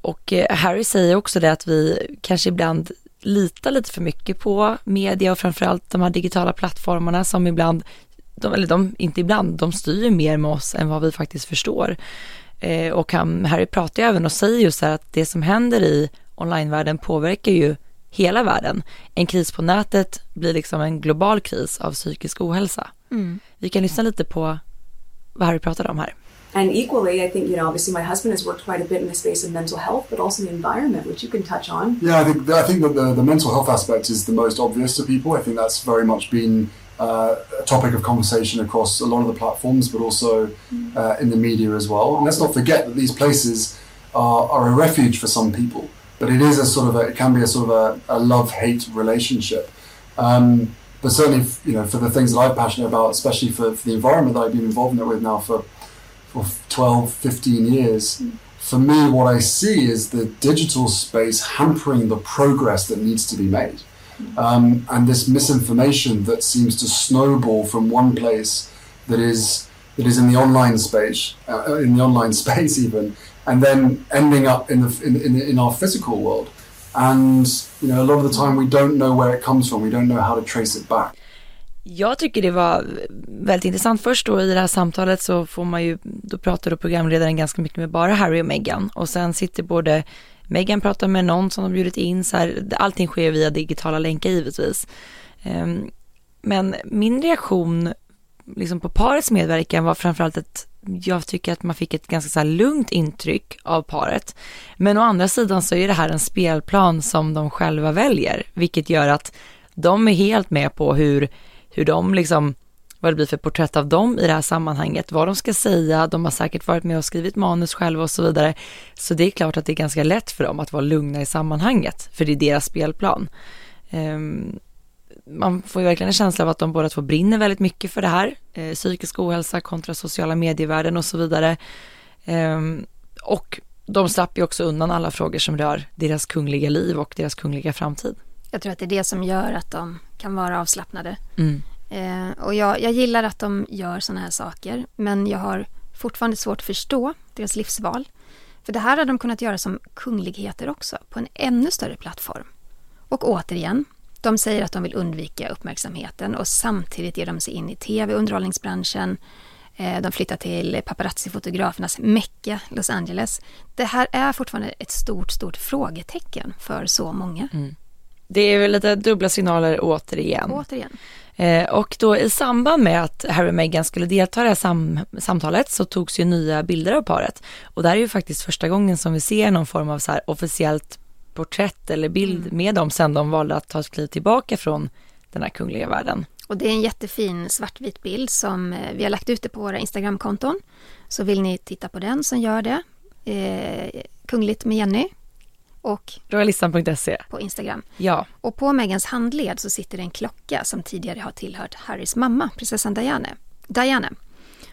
Och eh, Harry säger också det att vi kanske ibland litar lite för mycket på media och framförallt de här digitala plattformarna som ibland de, eller de, inte ibland, de styr mer med oss än vad vi faktiskt förstår. Eh, och han, Harry pratar ju även och säger just här att det som händer i onlinevärlden påverkar ju hela världen. En kris på nätet blir liksom en global kris av psykisk ohälsa. Mm. Vi kan lyssna lite på vad Harry pratade om här. And equally, I think, you know, obviously my husband has worked quite a bit in the space of mental health, but also the environment, which you can touch on. Yeah, I think, I think that the, the mental health aspect is the most obvious to people. I think that's very much been uh, a topic of conversation across a lot of the platforms, but also uh, in the media as well. And let's not forget that these places are, are a refuge for some people, but it is a sort of a, it can be a sort of a, a love hate relationship. Um, but certainly, you know, for the things that I'm passionate about, especially for, for the environment that I've been involved in it with now for, for 12, 15 years, for me, what I see is the digital space hampering the progress that needs to be made. Um, and this misinformation that seems to snowball from one place that is that is in the online space, uh, in the online space even, and then ending up in the in, in, in our physical world. And you know, a lot of the time we don't know where it comes from. We don't know how to trace it back. Jag tycker det var väldigt intressant. Först då i det här samtalet så får man ju, då pratar då programledaren ganska mycket med bara Harry och Meghan och sen sitter både Megan pratar med någon som de bjudit in, så här, allting sker via digitala länkar givetvis. Ehm, men min reaktion liksom på parets medverkan var framförallt att jag tycker att man fick ett ganska så lugnt intryck av paret. Men å andra sidan så är det här en spelplan som de själva väljer, vilket gör att de är helt med på hur, hur de liksom vad det blir för porträtt av dem i det här sammanhanget, vad de ska säga, de har säkert varit med och skrivit manus själva och så vidare. Så det är klart att det är ganska lätt för dem att vara lugna i sammanhanget, för det är deras spelplan. Um, man får ju verkligen en känsla av att de båda två brinner väldigt mycket för det här, eh, psykisk ohälsa kontra sociala medievärlden och så vidare. Um, och de slapp ju också undan alla frågor som rör deras kungliga liv och deras kungliga framtid. Jag tror att det är det som gör att de kan vara avslappnade. Mm. Eh, och jag, jag gillar att de gör sådana här saker, men jag har fortfarande svårt att förstå deras livsval. För det här hade de kunnat göra som kungligheter också, på en ännu större plattform. Och återigen, de säger att de vill undvika uppmärksamheten och samtidigt ger de sig in i tv-underhållningsbranschen. Eh, de flyttar till paparazzi-fotografernas Mecka, Los Angeles. Det här är fortfarande ett stort, stort frågetecken för så många. Mm. Det är väl lite dubbla signaler återigen. Återigen. Eh, och då i samband med att Harry och Meghan skulle delta i det här sam samtalet så togs ju nya bilder av paret. Och det här är ju faktiskt första gången som vi ser någon form av så officiellt porträtt eller bild mm. med dem sen de valde att ta ett kliv tillbaka från den här kungliga världen. Och det är en jättefin svartvit bild som eh, vi har lagt ut det på våra Instagramkonton. Så vill ni titta på den så gör det. Eh, kungligt med Jenny och Royalistan.se på Instagram. Ja. Och på Megans handled så sitter en klocka som tidigare har tillhört Harrys mamma, prinsessan Diane. Diane.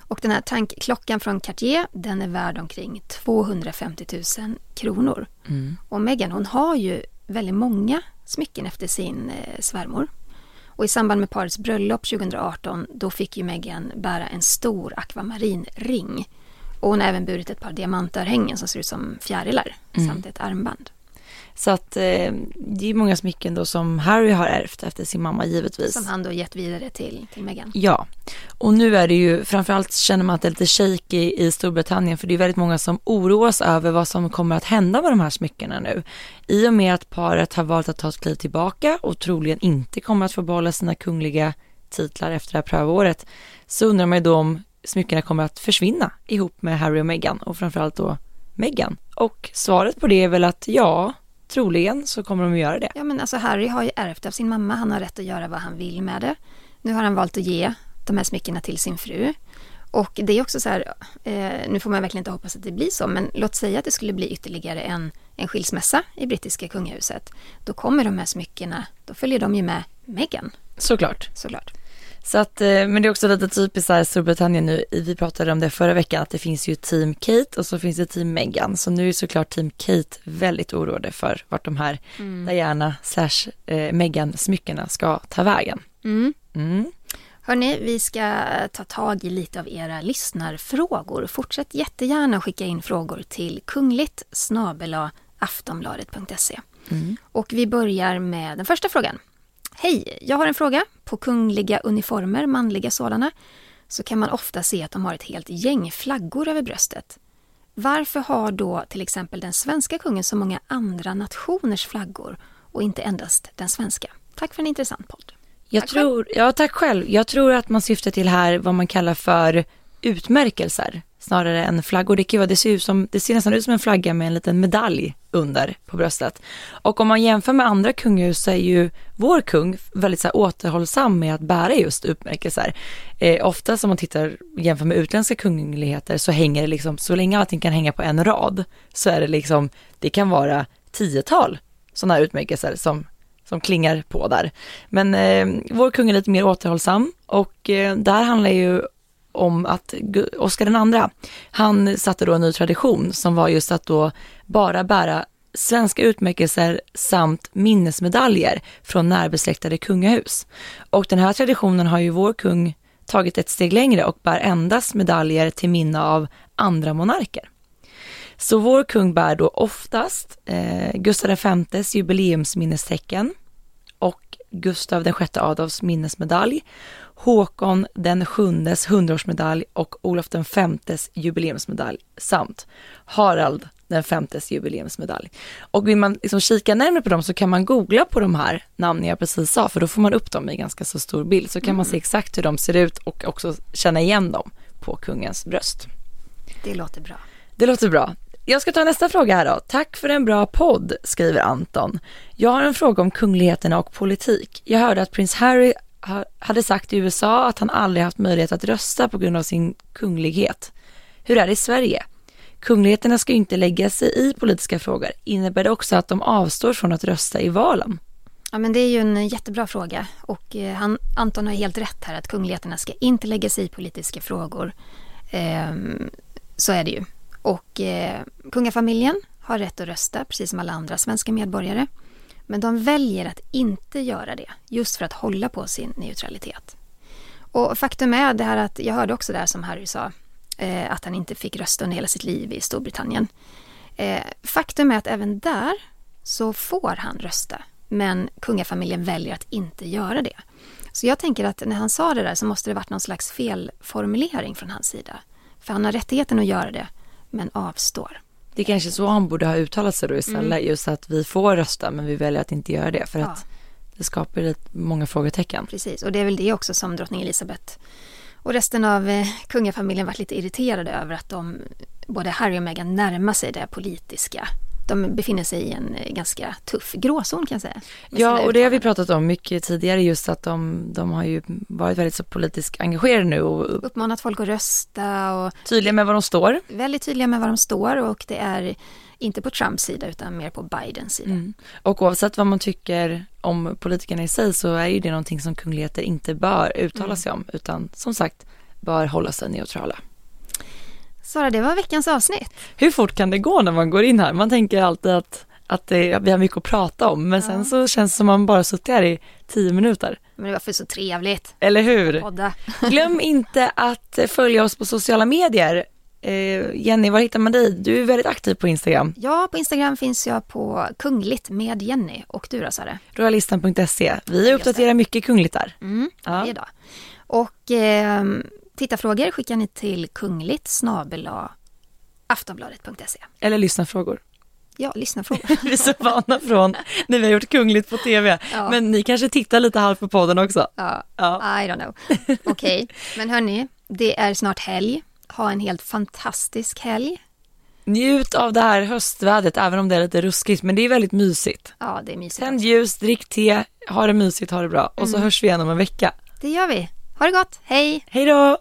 Och den här tankklockan från Cartier, den är värd omkring 250 000 kronor. Mm. Och Meghan hon har ju väldigt många smycken efter sin eh, svärmor. Och i samband med parets bröllop 2018 då fick ju Meghan bära en stor akvamarinring Och hon har även burit ett par diamantörhängen som ser ut som fjärilar Mm. samt ett armband. Så att eh, det är många smycken då som Harry har ärvt efter sin mamma givetvis. Som han då gett vidare till, till Meghan. Ja, och nu är det ju framförallt känner man att det är lite shaky i Storbritannien för det är väldigt många som oroas över vad som kommer att hända med de här smyckena nu. I och med att paret har valt att ta ett kliv tillbaka och troligen inte kommer att få behålla sina kungliga titlar efter det här prövåret så undrar man ju då om smyckena kommer att försvinna ihop med Harry och Meghan och framförallt då Meghan. Och svaret på det är väl att ja, troligen så kommer de att göra det. Ja men alltså Harry har ju ärvt av sin mamma, han har rätt att göra vad han vill med det. Nu har han valt att ge de här smyckena till sin fru. Och det är också så här, eh, nu får man verkligen inte hoppas att det blir så, men låt säga att det skulle bli ytterligare en, en skilsmässa i brittiska kungahuset. Då kommer de här smyckena, då följer de ju med Meghan Såklart. såklart. Så att, eh, men det är också lite typiskt här Storbritannien nu, vi pratade om det förra veckan, att det finns ju team Kate och så finns det team Meghan. Så nu är såklart team Kate väldigt oroade för vart de här Diana slash eh, Meghan smyckena ska ta vägen. Mm. Mm. Hörni, vi ska ta tag i lite av era lyssnarfrågor. Fortsätt jättegärna skicka in frågor till kungligt aftonbladet.se. Och vi börjar med den första frågan. Hej, jag har en fråga. På kungliga uniformer, manliga sådana, så kan man ofta se att de har ett helt gäng flaggor över bröstet. Varför har då till exempel den svenska kungen så många andra nationers flaggor och inte endast den svenska? Tack för en intressant podd. Jag Tack tror, ja tack själv. Jag tror att man syftar till här vad man kallar för utmärkelser snarare än flaggor. Det, kan vara, det, ser ut som, det ser nästan ut som en flagga med en liten medalj under på bröstet. Och om man jämför med andra kungahus så är ju vår kung väldigt så här, återhållsam med att bära just utmärkelser. Eh, ofta som man tittar jämför med utländska kungligheter så hänger det liksom, så länge allting kan hänga på en rad så är det liksom, det kan vara tiotal sådana här utmärkelser som som klingar på där. Men eh, vår kung är lite mer återhållsam och eh, där handlar ju om att Oscar den andra, han satte då en ny tradition som var just att då bara bära svenska utmärkelser samt minnesmedaljer från närbesläktade kungahus. Och den här traditionen har ju vår kung tagit ett steg längre och bär endast medaljer till minne av andra monarker. Så vår kung bär då oftast eh, Gustav Vs jubileumsminnestecken och Gustav VI Adolfs minnesmedalj, Håkon den sjundes hundraårsmedalj och Olof den femtes jubileumsmedalj samt Harald den femtes jubileumsmedalj. Och vill man liksom kika närmare på dem så kan man googla på de här namnen jag precis sa för då får man upp dem i ganska så stor bild så kan man se exakt hur de ser ut och också känna igen dem på kungens bröst. Det låter bra. Det låter bra. Jag ska ta nästa fråga här då. Tack för en bra podd, skriver Anton. Jag har en fråga om kungligheterna och politik. Jag hörde att prins Harry hade sagt i USA att han aldrig haft möjlighet att rösta på grund av sin kunglighet. Hur är det i Sverige? Kungligheterna ska ju inte lägga sig i politiska frågor. Innebär det också att de avstår från att rösta i valen? Ja, men det är ju en jättebra fråga och eh, han, Anton har helt rätt här att kungligheterna ska inte lägga sig i politiska frågor. Ehm, så är det ju. Och eh, kungafamiljen har rätt att rösta precis som alla andra svenska medborgare. Men de väljer att inte göra det just för att hålla på sin neutralitet. Och faktum är det här att jag hörde också det här som Harry sa eh, att han inte fick rösta under hela sitt liv i Storbritannien. Eh, faktum är att även där så får han rösta men kungafamiljen väljer att inte göra det. Så jag tänker att när han sa det där så måste det varit någon slags felformulering från hans sida. För han har rättigheten att göra det men avstår. Det är kanske så han borde ha uttalat sig då istället, just att vi får rösta men vi väljer att inte göra det för Ja. att det skapar lite många frågetecken. Precis, och det är väl det också som drottning Elizabeth och resten av eh, kungafamiljen varit lite irriterade över att de, både Harry och Meghan närmar sig det politiska. De befinner sig i en eh, ganska tuff gråzon kan jag säga. Ja, och det har vi pratat om mycket tidigare, just att de, de har ju varit väldigt så politiskt engagerade nu och Uppmanat folk att rösta och tydliga med var de står. väldigt tydliga med var de står och det är inte på Trumps sida utan mer på Bidens sida. Mm. Och oavsett vad man tycker om politikerna i sig så är ju det någonting som kungligheter inte bör uttala sig om, utan som sagt bör hålla sig neutrala. Sara, det var veckans avsnitt. Hur fort kan det gå när man går in här? Man tänker alltid att, att det, vi har mycket att prata om, men sen så känns det som man bara suttit här i tio minuter. Men det var för så trevligt. Eller hur? Podda. Glöm inte att följa oss på sociala medier. Eh, Jenny, var hittar man dig? Du är väldigt aktiv på Instagram. Ja, på Instagram finns jag på kungligt med Jenny. Och du då, Sara? Royalistan.se. Vi uppdaterar mycket kungligt där. Mm, Ja. Och eh, tittarfrågor skickar ni till kungligt snabel aftonbladet.se. Eller lyssna frågor. Ja, lyssna frågor. Vi är så vana från när vi har gjort kungligt på tv. Ja. Men ni kanske tittar lite halvt på podden också. Ja, Ja. I don't know. Okej, men hörni, det är snart helg. Ha en helt fantastisk helg. Njut av det här höstvädret, även om det är lite ruskigt, men det är väldigt mysigt. Ja, det är mysigt. Tänd ljus, drick te, ha det mysigt, ha det bra. Och så hörs vi igen om en vecka. Det gör vi. Ha det gott. Hej! Hej då!